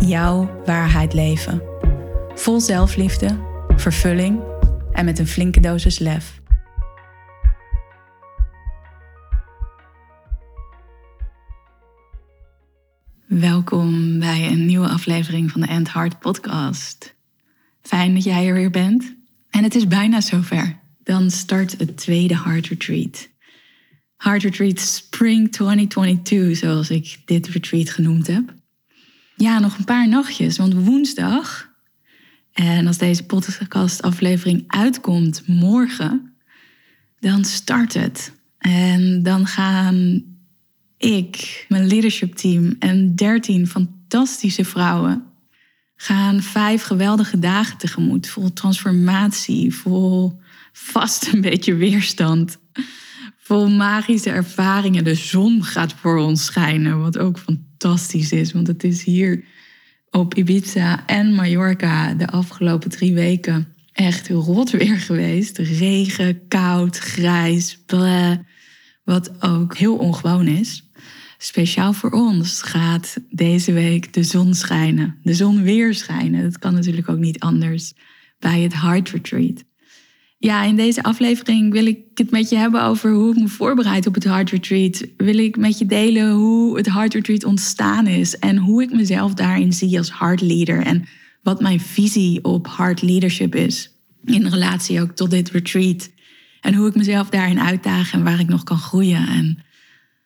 Jouw waarheid leven. Vol zelfliefde, vervulling en met een flinke dosis lef. Welkom bij een nieuwe aflevering van de End Heart podcast. Fijn dat jij er weer bent. En het is bijna zover. Dan start het tweede Heart Retreat. Heart Retreat Spring 2022, zoals ik dit retreat genoemd heb. Ja, nog een paar nachtjes, want woensdag, en als deze podcastaflevering uitkomt morgen, dan start het. En dan gaan ik, mijn leadership team en 13 fantastische vrouwen gaan vijf geweldige dagen tegemoet. Vol transformatie, vol vast een beetje weerstand. Vol magische ervaringen. De zon gaat voor ons schijnen, wat ook fantastisch is. Want het is hier op Ibiza en Mallorca de afgelopen drie weken echt rot weer geweest. Regen, koud, grijs, bleh, wat ook heel ongewoon is. Speciaal voor ons gaat deze week de zon schijnen. De zon weer schijnen. Dat kan natuurlijk ook niet anders bij het Heart Retreat. Ja, in deze aflevering wil ik het met je hebben over hoe ik me voorbereid op het Heart Retreat. Wil ik met je delen hoe het Heart Retreat ontstaan is en hoe ik mezelf daarin zie als heart leader en wat mijn visie op heart leadership is. In relatie ook tot dit retreat. En hoe ik mezelf daarin uitdaag en waar ik nog kan groeien en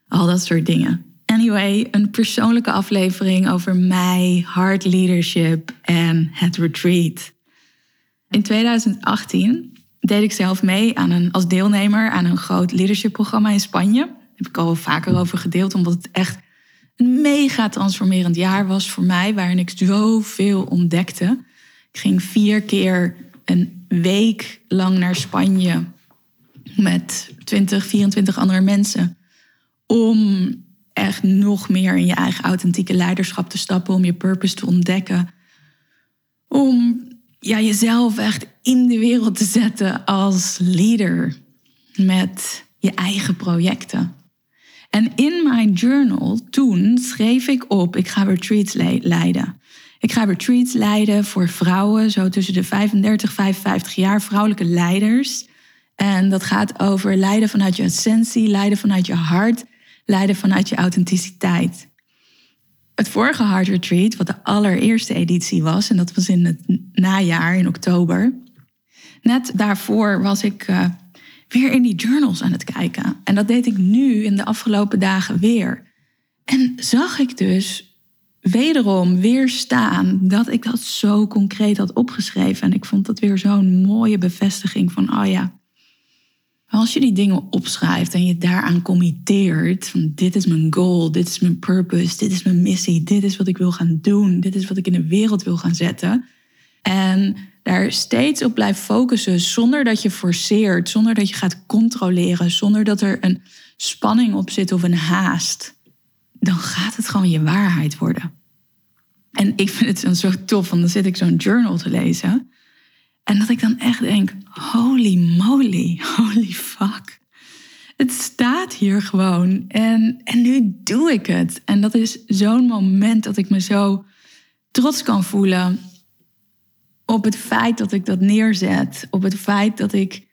al dat soort dingen. Anyway, een persoonlijke aflevering over mij, heart leadership en het retreat. In 2018 deed ik zelf mee aan een, als deelnemer aan een groot leadership programma in Spanje. Daar heb ik al vaker over gedeeld, omdat het echt een mega transformerend jaar was voor mij, waarin ik zoveel ontdekte. Ik ging vier keer een week lang naar Spanje met 20, 24 andere mensen om echt nog meer in je eigen authentieke leiderschap te stappen, om je purpose te ontdekken. Om ja, jezelf echt in de wereld te zetten als leader met je eigen projecten. En in mijn journal toen schreef ik op, ik ga retreats leiden. Ik ga retreats leiden voor vrouwen, zo tussen de 35 en 55 jaar, vrouwelijke leiders. En dat gaat over leiden vanuit je essentie, leiden vanuit je hart, leiden vanuit je authenticiteit. Het vorige Heart Retreat, wat de allereerste editie was, en dat was in het najaar, in oktober. Net daarvoor was ik uh, weer in die journals aan het kijken. En dat deed ik nu in de afgelopen dagen weer. En zag ik dus wederom weer staan dat ik dat zo concreet had opgeschreven. En ik vond dat weer zo'n mooie bevestiging van, oh ja, als je die dingen opschrijft en je daaraan committeert, van dit is mijn goal, dit is mijn purpose, dit is mijn missie, dit is wat ik wil gaan doen, dit is wat ik in de wereld wil gaan zetten. En daar steeds op blijft focussen zonder dat je forceert, zonder dat je gaat controleren, zonder dat er een spanning op zit of een haast, dan gaat het gewoon je waarheid worden. En ik vind het zo tof, want dan zit ik zo'n journal te lezen. En dat ik dan echt denk, holy moly, holy fuck. Het staat hier gewoon en, en nu doe ik het. En dat is zo'n moment dat ik me zo trots kan voelen op het feit dat ik dat neerzet. Op het feit dat ik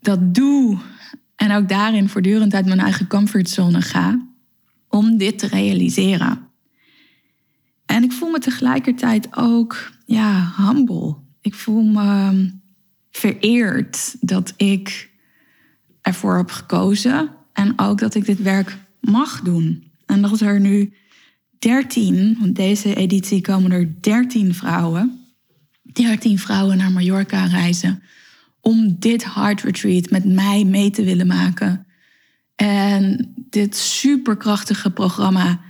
dat doe. En ook daarin voortdurend uit mijn eigen comfortzone ga. Om dit te realiseren. En ik voel me tegelijkertijd ook, ja, humble ik voel me vereerd dat ik ervoor heb gekozen en ook dat ik dit werk mag doen. En dat er nu 13, want deze editie komen er 13 vrouwen, 13 vrouwen naar Mallorca reizen om dit Heart Retreat met mij mee te willen maken. En dit superkrachtige programma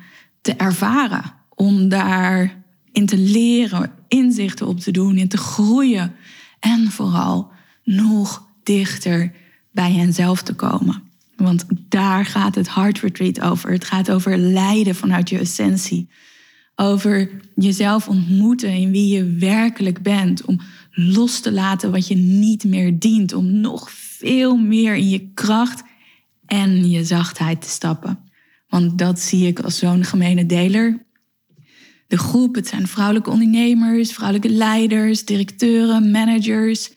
te ervaren om daarin te leren, inzichten op te doen, in te groeien en vooral nog dichter bij henzelf te komen. Want daar gaat het Heart Retreat over. Het gaat over lijden vanuit je essentie. Over jezelf ontmoeten in wie je werkelijk bent. Om los te laten wat je niet meer dient. Om nog veel meer in je kracht en je zachtheid te stappen. Want dat zie ik als zo'n gemene deler. De groep, het zijn vrouwelijke ondernemers, vrouwelijke leiders, directeuren, managers,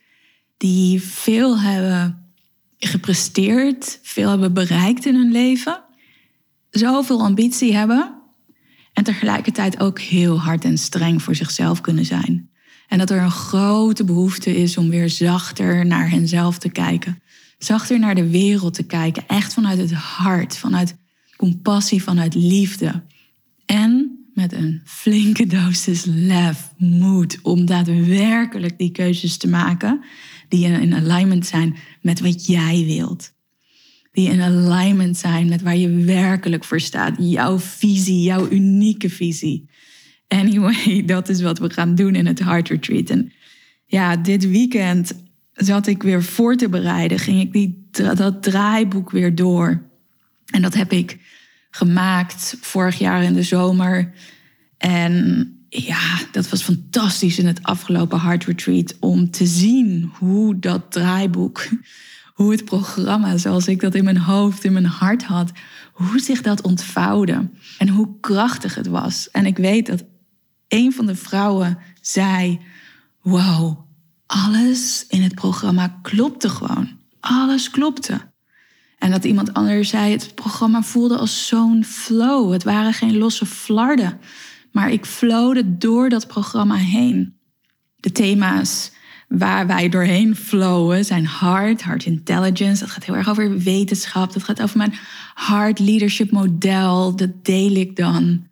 die veel hebben gepresteerd, veel hebben bereikt in hun leven, zoveel ambitie hebben en tegelijkertijd ook heel hard en streng voor zichzelf kunnen zijn. En dat er een grote behoefte is om weer zachter naar henzelf te kijken. Zachter naar de wereld te kijken. Echt vanuit het hart, vanuit compassie, vanuit liefde. En met een flinke dosis lef, moed om daadwerkelijk die keuzes te maken die in alignment zijn met wat jij wilt. Die in alignment zijn met waar je werkelijk voor staat. Jouw visie, jouw unieke visie. Anyway, dat is wat we gaan doen in het Heart Retreat. En ja, dit weekend zat ik weer voor te bereiden. Ging ik die, dat draaiboek weer door. En dat heb ik gemaakt vorig jaar in de zomer. En ja, dat was fantastisch in het afgelopen Heart Retreat om te zien hoe dat draaiboek, hoe het programma zoals ik dat in mijn hoofd, in mijn hart had, hoe zich dat ontvouwde en hoe krachtig het was. En ik weet dat een van de vrouwen zei: Wow, alles in het programma klopte gewoon. Alles klopte. En dat iemand anders zei: Het programma voelde als zo'n flow. Het waren geen losse flarden. Maar ik flowde door dat programma heen. De thema's waar wij doorheen flowen zijn hard, hard intelligence. Dat gaat heel erg over wetenschap. Dat gaat over mijn hard leadership model. Dat deel ik dan.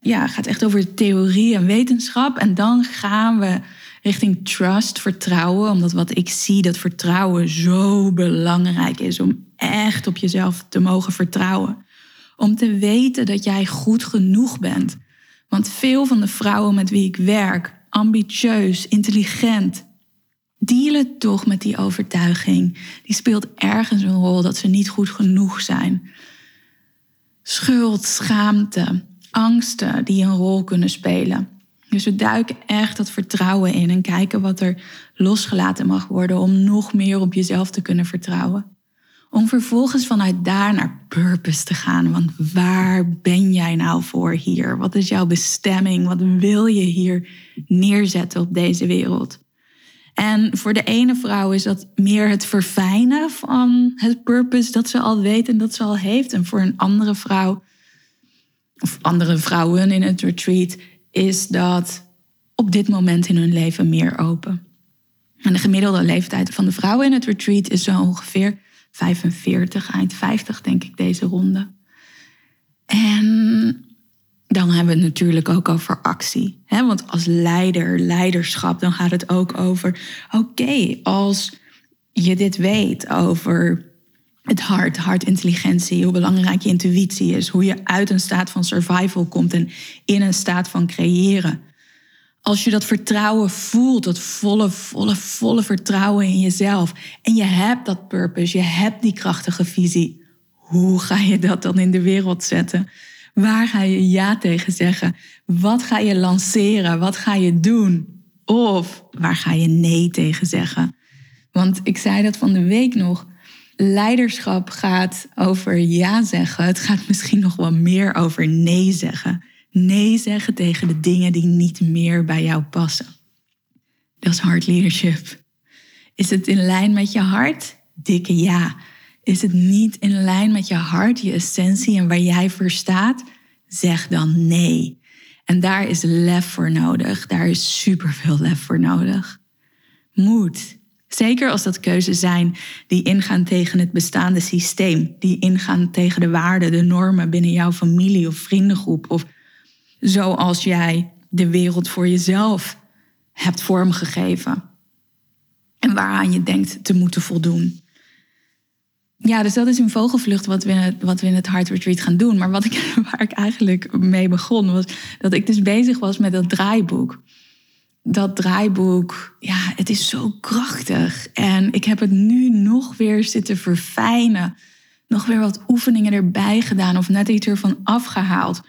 Ja, het gaat echt over theorie en wetenschap. En dan gaan we richting trust, vertrouwen. Omdat wat ik zie, dat vertrouwen zo belangrijk is. Om echt op jezelf te mogen vertrouwen. Om te weten dat jij goed genoeg bent. Want veel van de vrouwen met wie ik werk, ambitieus, intelligent, dealen toch met die overtuiging. Die speelt ergens een rol dat ze niet goed genoeg zijn. Schuld, schaamte, angsten die een rol kunnen spelen. Dus we duiken echt dat vertrouwen in en kijken wat er losgelaten mag worden om nog meer op jezelf te kunnen vertrouwen. Om vervolgens vanuit daar naar purpose te gaan. Want waar ben jij nou voor hier? Wat is jouw bestemming? Wat wil je hier neerzetten op deze wereld? En voor de ene vrouw is dat meer het verfijnen van het purpose dat ze al weet en dat ze al heeft. En voor een andere vrouw, of andere vrouwen in het retreat, is dat op dit moment in hun leven meer open. En de gemiddelde leeftijd van de vrouwen in het retreat is zo ongeveer 45, eind 50 denk ik deze ronde. En dan hebben we het natuurlijk ook over actie. Hè? Want als leider, leiderschap, dan gaat het ook over... oké, als je dit weet over het hart, hartintelligentie... hoe belangrijk je intuïtie is... hoe je uit een staat van survival komt en in een staat van creëren... Als je dat vertrouwen voelt, dat volle, volle, volle vertrouwen in jezelf. En je hebt dat purpose, je hebt die krachtige visie. Hoe ga je dat dan in de wereld zetten? Waar ga je ja tegen zeggen? Wat ga je lanceren? Wat ga je doen? Of waar ga je nee tegen zeggen? Want ik zei dat van de week nog. Leiderschap gaat over ja zeggen. Het gaat misschien nog wel meer over nee zeggen nee zeggen tegen de dingen die niet meer bij jou passen. Dat is hard leadership. Is het in lijn met je hart? Dikke ja. Is het niet in lijn met je hart, je essentie en waar jij voor staat? Zeg dan nee. En daar is lef voor nodig. Daar is superveel lef voor nodig. Moed. Zeker als dat keuzes zijn die ingaan tegen het bestaande systeem, die ingaan tegen de waarden, de normen binnen jouw familie of vriendengroep of zoals jij de wereld voor jezelf hebt vormgegeven en waaraan je denkt te moeten voldoen. Ja, dus dat is een vogelvlucht wat we, wat we in het Heart Retreat gaan doen. Maar wat ik, waar ik eigenlijk mee begon, was dat ik dus bezig was met dat draaiboek. Dat draaiboek, ja, het is zo krachtig. En ik heb het nu nog weer zitten verfijnen. Nog weer wat oefeningen erbij gedaan of net iets ervan afgehaald.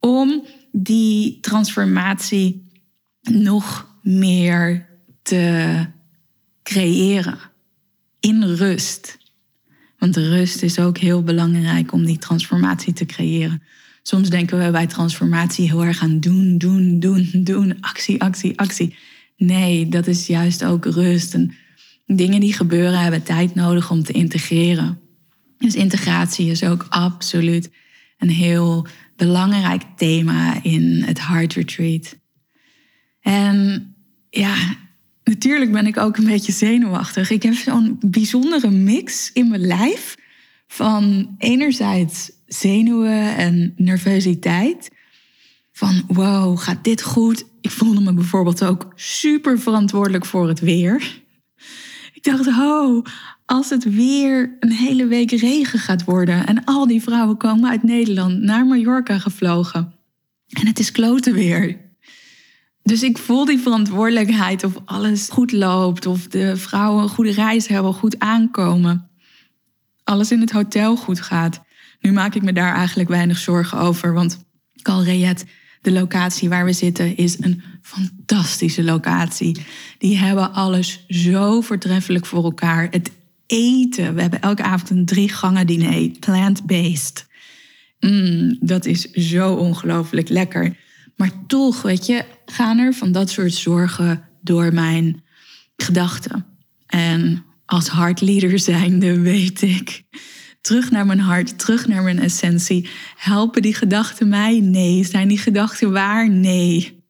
Om die transformatie nog meer te creëren. In rust. Want rust is ook heel belangrijk om die transformatie te creëren. Soms denken we bij transformatie heel erg aan doen, doen, doen, doen, actie, actie, actie. Nee, dat is juist ook rust. En dingen die gebeuren hebben tijd nodig om te integreren. Dus integratie is ook absoluut een heel belangrijk thema in het Heart Retreat. En ja, natuurlijk ben ik ook een beetje zenuwachtig. Ik heb zo'n bijzondere mix in mijn lijf van enerzijds zenuwen en nervositeit. Van wow, gaat dit goed? Ik voelde me bijvoorbeeld ook super verantwoordelijk voor het weer. Ik dacht, oh, als het weer een hele week regen gaat worden en al die vrouwen komen uit Nederland naar Mallorca gevlogen en het is klote weer. Dus ik voel die verantwoordelijkheid of alles goed loopt, of de vrouwen een goede reis hebben, goed aankomen. Alles in het hotel goed gaat. Nu maak ik me daar eigenlijk weinig zorgen over, want Calreet, de locatie waar we zitten, is een fantastische locatie. Die hebben alles zo voortreffelijk voor elkaar. Het eten, we hebben elke avond een drie gangen diner, plant-based. Mm, dat is zo ongelooflijk lekker. Maar toch, weet je, gaan er van dat soort zorgen door mijn gedachten. En als hartleader zijnde weet ik, terug naar mijn hart, terug naar mijn essentie. Helpen die gedachten mij? Nee. Zijn die gedachten waar? Nee.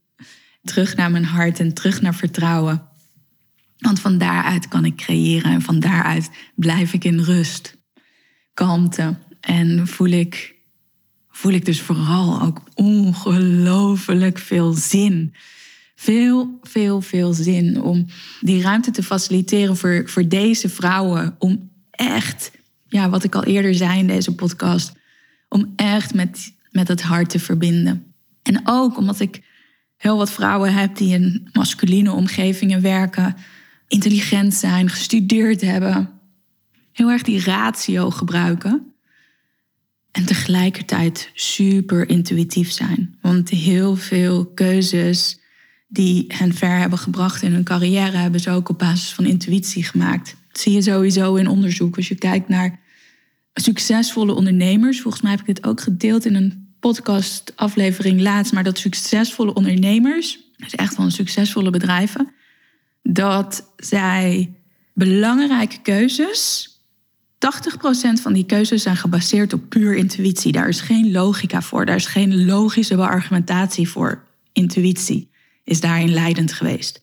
Terug naar mijn hart en terug naar vertrouwen. Want van daaruit kan ik creëren en van daaruit blijf ik in rust, kalmte en voel ik voel ik dus vooral ook ongelooflijk veel zin. Veel, veel, veel zin om die ruimte te faciliteren voor, voor deze vrouwen. Om echt, ja, wat ik al eerder zei in deze podcast, om echt met, met het hart te verbinden. En ook omdat ik heel wat vrouwen heb die in masculine omgevingen werken, intelligent zijn, gestudeerd hebben, heel erg die ratio gebruiken. En tegelijkertijd super intuïtief zijn. Want heel veel keuzes die hen ver hebben gebracht in hun carrière, hebben ze ook op basis van intuïtie gemaakt. Dat zie je sowieso in onderzoek. Als je kijkt naar succesvolle ondernemers, volgens mij heb ik dit ook gedeeld in een podcast-aflevering laatst, maar dat succesvolle ondernemers, dus echt van succesvolle bedrijven, dat zij belangrijke keuzes 80% van die keuzes zijn gebaseerd op puur intuïtie. Daar is geen logica voor, daar is geen logische beargumentatie voor. Intuïtie is daarin leidend geweest.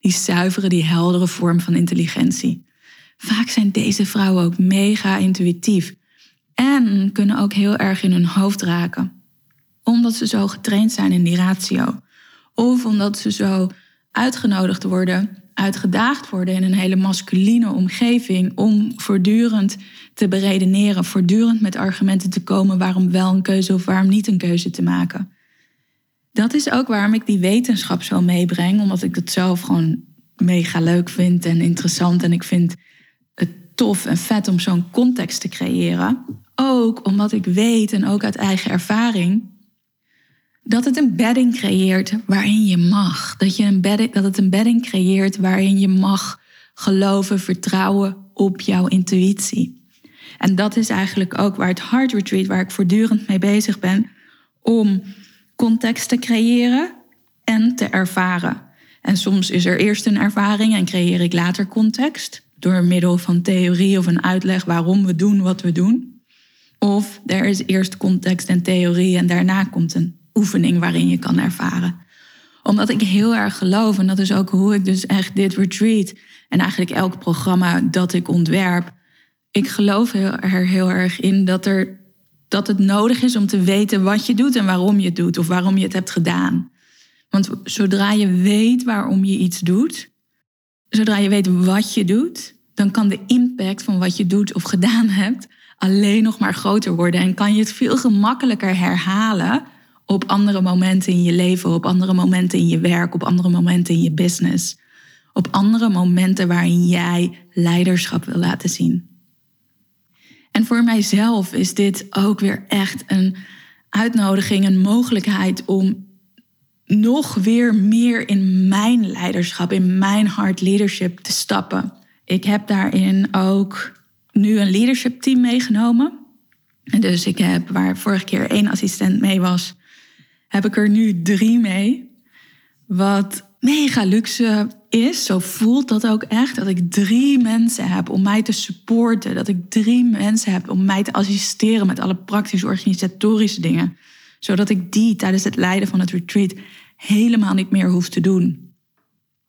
Die zuivere, die heldere vorm van intelligentie. Vaak zijn deze vrouwen ook mega intuïtief en kunnen ook heel erg in hun hoofd raken, omdat ze zo getraind zijn in die ratio, of omdat ze zo uitgenodigd worden uitgedaagd worden in een hele masculine omgeving om voortdurend te beredeneren, voortdurend met argumenten te komen waarom wel een keuze of waarom niet een keuze te maken. Dat is ook waarom ik die wetenschap zo meebreng, omdat ik het zelf gewoon mega leuk vind en interessant en ik vind het tof en vet om zo'n context te creëren. Ook omdat ik weet en ook uit eigen ervaring dat het een bedding creëert waarin je mag. Dat, je een bedding, dat het een bedding creëert waarin je mag geloven, vertrouwen op jouw intuïtie. En dat is eigenlijk ook waar het Heart Retreat, waar ik voortdurend mee bezig ben, om context te creëren en te ervaren. En soms is er eerst een ervaring en creëer ik later context door middel van theorie of een uitleg waarom we doen wat we doen. Of er is eerst context en theorie en daarna komt een oefening waarin je kan ervaren. Omdat ik heel erg geloof, en dat is ook hoe ik dus echt dit retreat en eigenlijk elk programma dat ik ontwerp. Ik geloof er heel erg in dat, er, dat het nodig is om te weten wat je doet en waarom je het doet of waarom je het hebt gedaan. Want zodra je weet waarom je iets doet, zodra je weet wat je doet, dan kan de impact impact van wat je doet of gedaan hebt alleen nog maar groter worden. En kan je het veel gemakkelijker herhalen op andere momenten in je leven, op andere momenten in je werk, op andere momenten in je business. Op andere momenten waarin jij leiderschap wil laten zien. En voor mijzelf is dit ook weer echt een uitnodiging, een mogelijkheid om nog weer meer in mijn leiderschap, in mijn hard leadership te stappen. Ik heb daarin ook nu een leadership team meegenomen. En dus ik heb, waar vorige keer één assistent mee was, heb ik er nu drie mee. Wat mega luxe is, zo voelt dat ook echt, dat ik drie mensen heb om mij te supporten. Dat ik drie mensen heb om mij te assisteren met alle praktische organisatorische dingen. Zodat ik die tijdens het leiden van het retreat helemaal niet meer hoef te doen.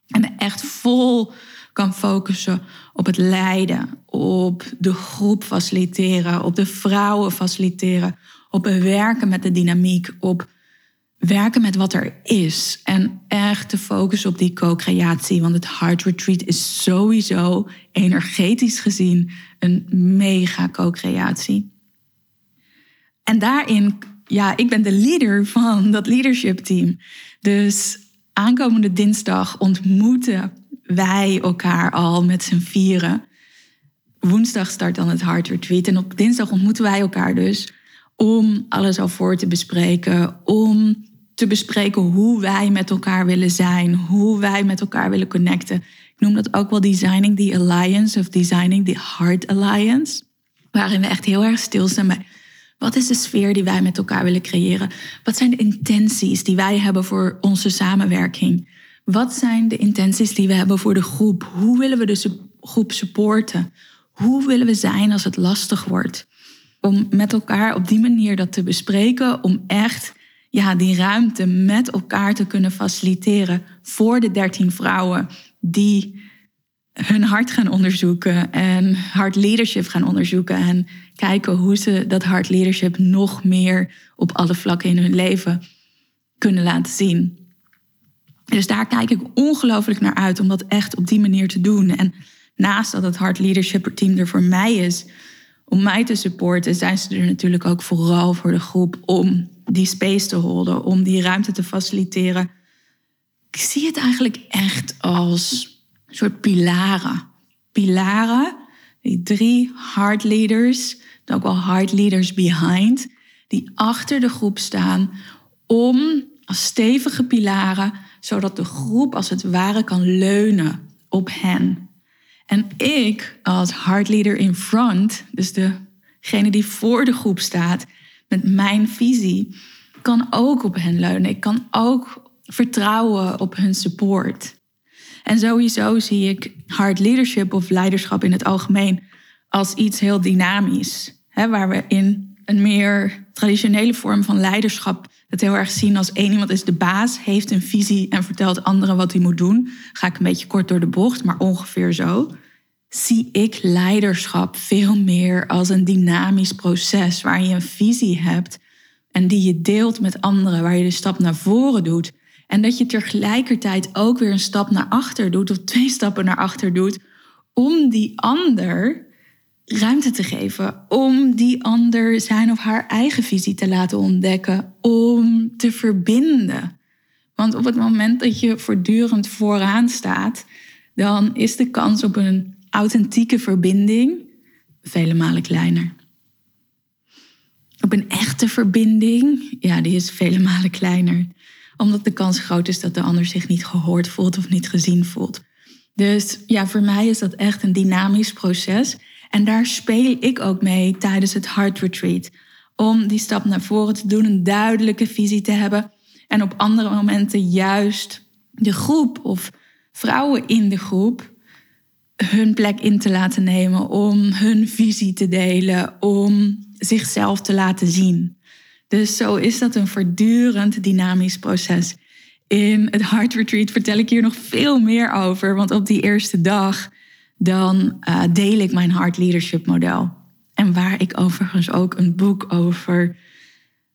En echt vol kan focussen op het leiden, op de groep faciliteren, op de vrouwen faciliteren, op werken met de dynamiek, op werken met wat er is. En echt te focussen op die co-creatie. Want het Heart Retreat is sowieso energetisch gezien een mega co-creatie. En daarin, ja, ik ben de leader van dat leadership team. Dus aankomende dinsdag ontmoeten wij elkaar al met z'n vieren. Woensdag start dan het Heart Retreat. En op dinsdag ontmoeten wij elkaar dus om alles al voor te bespreken. Om te bespreken hoe wij met elkaar willen zijn. Hoe wij met elkaar willen connecten. Ik noem dat ook wel Designing the Alliance of Designing the Heart Alliance. Waarin we echt heel erg stilstaan bij wat is de sfeer die wij met elkaar willen creëren? Wat zijn de intenties die wij hebben voor onze samenwerking? Wat zijn de intenties die we hebben voor de groep? Hoe willen we de groep supporten? Hoe willen we zijn als het lastig wordt? Om met elkaar op die manier dat te bespreken, om echt ja, die ruimte met elkaar te kunnen faciliteren voor de dertien vrouwen die hun hart gaan onderzoeken en hard leadership gaan onderzoeken en kijken hoe ze dat hard leadership nog meer op alle vlakken in hun leven kunnen laten zien. Dus daar kijk ik ongelooflijk naar uit om dat echt op die manier te doen. En naast dat het hard leadership team er voor mij is, om mij te supporten, zijn ze er natuurlijk ook vooral voor de groep om die space te houden, om die ruimte te faciliteren. Ik zie het eigenlijk echt als een soort pilaren. Pilaren, die drie hard leaders, ook wel hard leaders behind, die achter de groep staan om als stevige pilaren, zodat de groep als het ware kan leunen op hen. En ik als hard leader in front, dus degene die voor de groep staat, met mijn visie, kan ook op hen leunen. Ik kan ook vertrouwen op hun support. En sowieso zie ik hard leadership of leiderschap in het algemeen als iets heel dynamisch. Hè, waar we in een meer traditionele vorm van leiderschap het heel erg zien als één iemand is de baas, heeft een visie en vertelt anderen wat hij moet doen. Ga ik een beetje kort door de bocht, maar ongeveer zo. Zie ik leiderschap veel meer als een dynamisch proces waarin je een visie hebt en die je deelt met anderen, waar je de stap naar voren doet. En dat je tegelijkertijd ook weer een stap naar achter doet, of twee stappen naar achter doet, om die ander ruimte te geven. Om die ander zijn of haar eigen visie te laten ontdekken. Om te verbinden. Want op het moment dat je voortdurend vooraan staat, dan is de kans op een authentieke verbinding vele malen kleiner. Op een echte verbinding, ja, die is vele malen kleiner. Omdat de kans groot is dat de ander zich niet gehoord voelt of niet gezien voelt. Dus ja, voor mij is dat echt een dynamisch proces. En daar speel ik ook mee tijdens het Heart Retreat. Om die stap naar voren te doen, een duidelijke visie te hebben. En op andere momenten juist de groep of vrouwen in de groep hun plek in te laten nemen. Om hun visie te delen, om zichzelf te laten zien. Dus zo is dat een voortdurend dynamisch proces. In het Heart Retreat vertel ik hier nog veel meer over. Want op die eerste dag dan uh, deel ik mijn Heart Leadership model. En waar ik overigens ook een boek over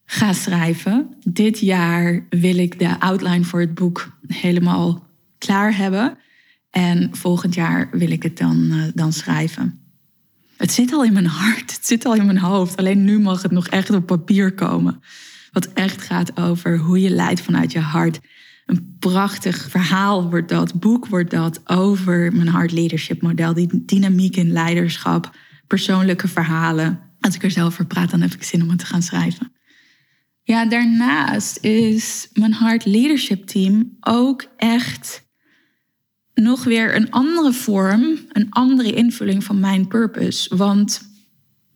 ga schrijven. Dit jaar wil ik de outline voor het boek helemaal klaar hebben. En volgend jaar wil ik het dan, uh, dan schrijven. Het zit al in mijn hart, het zit al in mijn hoofd. Alleen nu mag het nog echt op papier komen. Wat echt gaat over hoe je leidt vanuit je hart. Een prachtig verhaal wordt dat, boek wordt dat over mijn hart leadership model. Die dynamiek in leiderschap, persoonlijke verhalen. Als ik er zelf over praat, dan heb ik zin om het te gaan schrijven. Ja, daarnaast is mijn hart leadership team ook echt nog weer een andere vorm, een andere invulling van mijn purpose. Want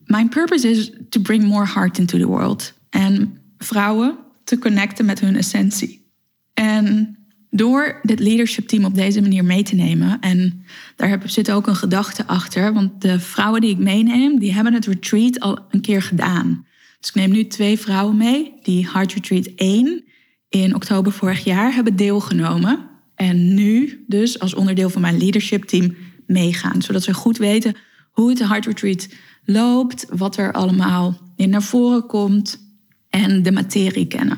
mijn purpose is to bring more heart into the world. En vrouwen te connecten met hun essentie. En door dit leadership team op deze manier mee te nemen, en daar zit ook een gedachte achter, want de vrouwen die ik meeneem, die hebben het retreat al een keer gedaan. Dus ik neem nu twee vrouwen mee die Heart Retreat 1 in oktober vorig jaar hebben deelgenomen. En nu dus als onderdeel van mijn leadership team meegaan. Zodat ze goed weten hoe het Heart Retreat loopt, wat er allemaal in naar voren komt en de materie kennen.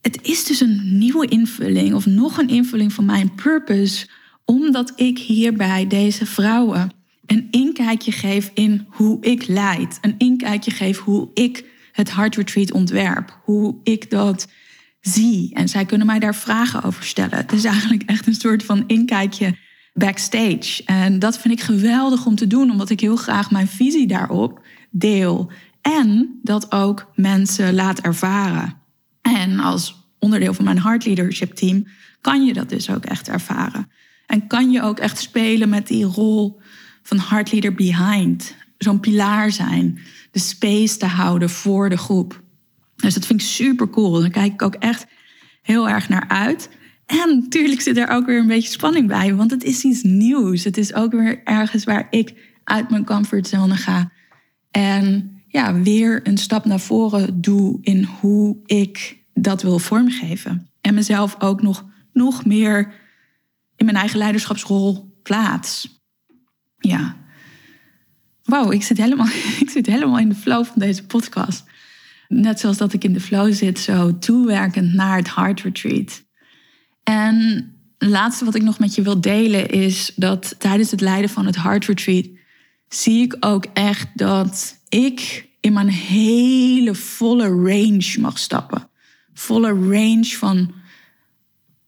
Het is dus een nieuwe invulling of nog een invulling van mijn purpose, omdat ik hierbij deze vrouwen een inkijkje geef in hoe ik leid. Een inkijkje geef hoe ik het Heart Retreat ontwerp. Hoe ik dat zie. En zij kunnen mij daar vragen over stellen. Het is eigenlijk echt een soort van inkijkje backstage. En dat vind ik geweldig om te doen, omdat ik heel graag mijn visie daarop deel. En dat ook mensen laat ervaren. En als onderdeel van mijn Heart Leadership team kan je dat dus ook echt ervaren. En kan je ook echt spelen met die rol van Heart Leader Behind. Zo'n pilaar zijn. De space te houden voor de groep. Dus dat vind ik super cool. Daar kijk ik ook echt heel erg naar uit. En natuurlijk zit er ook weer een beetje spanning bij, want het is iets nieuws. Het is ook weer ergens waar ik uit mijn comfortzone ga. En ja, weer een stap naar voren doe in hoe ik dat wil vormgeven. En mezelf ook nog, nog meer in mijn eigen leiderschapsrol plaats. Ja. Wow, ik zit, helemaal, ik zit helemaal in de flow van deze podcast. Net zoals dat ik in de flow zit, zo toewerkend naar het Heart Retreat. En het laatste wat ik nog met je wil delen is dat tijdens het leiden van het Heart Retreat zie ik ook echt dat ik in mijn hele volle range mag stappen. Volle range van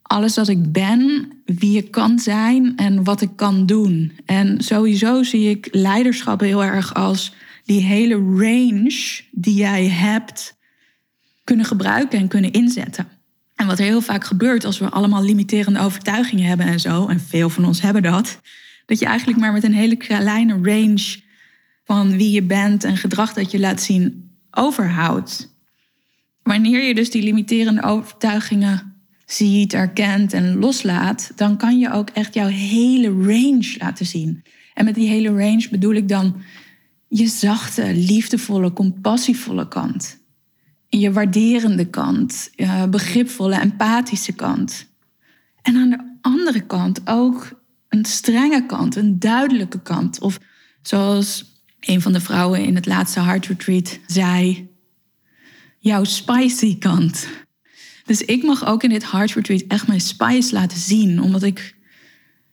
alles wat ik ben, wie ik kan zijn en wat ik kan doen. En sowieso zie ik leiderschap heel erg als die hele range die jij hebt kunnen gebruiken en kunnen inzetten. En wat heel vaak gebeurt als we allemaal limiterende overtuigingen hebben en zo, en veel van ons hebben dat, dat je eigenlijk maar met een hele kleine range van wie je bent en gedrag dat je laat zien overhoudt. Wanneer je dus die limiterende overtuigingen ziet, erkent en loslaat, dan kan je ook echt jouw hele range laten zien. En met die hele range bedoel ik dan je zachte, liefdevolle, compassievolle kant. Je waarderende kant, je begripvolle, empathische kant. En aan de andere kant ook een strenge kant, een duidelijke kant. Of zoals een van de vrouwen in het laatste Heart Retreat zei, jouw spicy kant. Dus ik mag ook in dit Heart Retreat echt mijn spice laten zien, omdat ik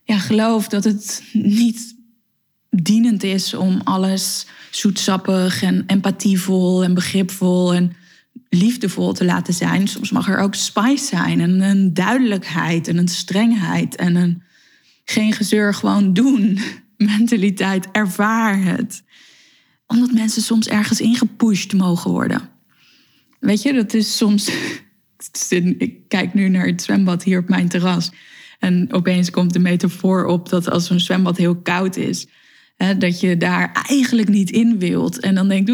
ja, geloof dat het niet dienend is om alles zoetsappig en empathievol en begripvol en liefdevol te laten zijn. Soms mag er ook spice zijn en een duidelijkheid en een strengheid en een geen gezeur gewoon doen mentaliteit. Ervaar het. Omdat mensen soms ergens ingepusht mogen worden. Weet je, dat is soms. Ik kijk nu naar het zwembad hier op mijn terras. En opeens komt de metafoor op dat als een zwembad heel koud is, hè, dat je daar eigenlijk niet in wilt. En dan denkt,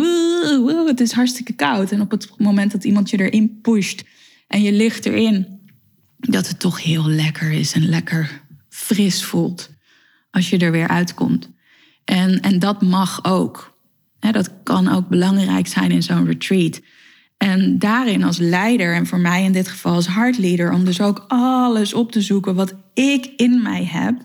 het is hartstikke koud. En op het moment dat iemand je erin pusht en je ligt erin, dat het toch heel lekker is en lekker fris voelt als je er weer uitkomt. En, en dat mag ook. dat kan ook belangrijk zijn in zo'n retreat. En daarin als leider, en voor mij in dit geval als hartleader, om dus ook alles op te zoeken wat ik in mij heb.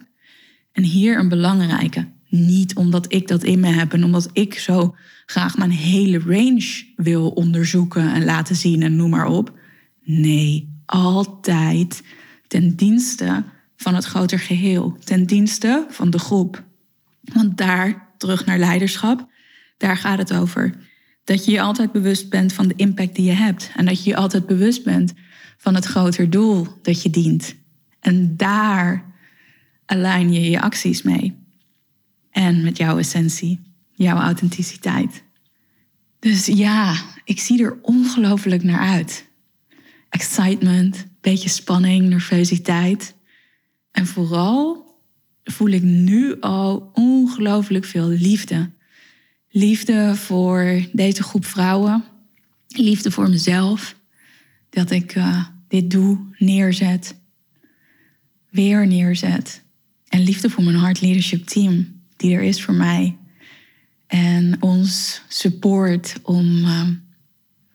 En hier een belangrijke. Niet omdat ik dat in me heb en omdat ik zo graag mijn hele range wil onderzoeken en laten zien en noem maar op. Nee, altijd ten dienste van het groter geheel, ten dienste van de groep. Want daar terug naar leiderschap. Daar gaat het over. Dat je je altijd bewust bent van de impact die je hebt. En dat je je altijd bewust bent van het groter doel dat je dient. En daar align je je acties mee. En met jouw essentie, jouw authenticiteit. Dus ja, ik zie er ongelooflijk naar uit. Excitement, beetje spanning, nervositeit. En vooral voel ik nu al ongelooflijk veel liefde. Liefde voor deze groep vrouwen. Liefde voor mezelf. Dat ik uh, dit doe, neerzet. Weer neerzet. En liefde voor mijn Heart Leadership Team, die er is voor mij. En ons support om uh,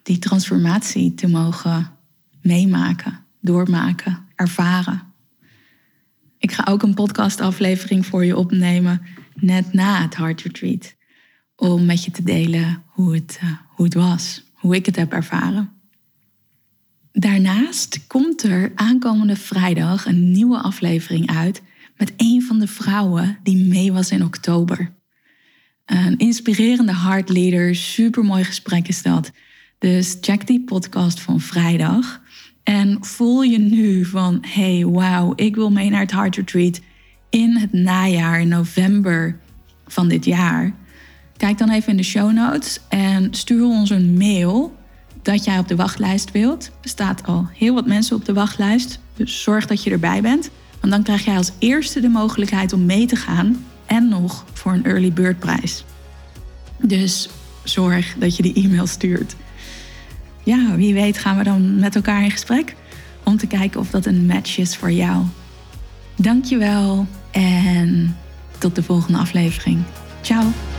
die transformatie te mogen meemaken, doormaken, ervaren. Ik ga ook een podcastaflevering voor je opnemen net na het Heart Retreat. Om met je te delen hoe het, uh, hoe het was, hoe ik het heb ervaren. Daarnaast komt er aankomende vrijdag een nieuwe aflevering uit met een van de vrouwen die mee was in oktober. Een inspirerende heartleader, supermooi gesprek is dat. Dus check die podcast van vrijdag. En voel je nu van, hey, wauw, ik wil mee naar het Heart Retreat in het najaar, in november van dit jaar. Kijk dan even in de show notes en stuur ons een mail dat jij op de wachtlijst wilt. Er staat al heel wat mensen op de wachtlijst, dus zorg dat je erbij bent. Want dan krijg jij als eerste de mogelijkheid om mee te gaan en nog voor een early bird prijs. Dus zorg dat je die e-mail stuurt ja, wie weet gaan we dan met elkaar in gesprek om te kijken of dat een match is voor jou. Dankjewel en tot de volgende aflevering. Ciao!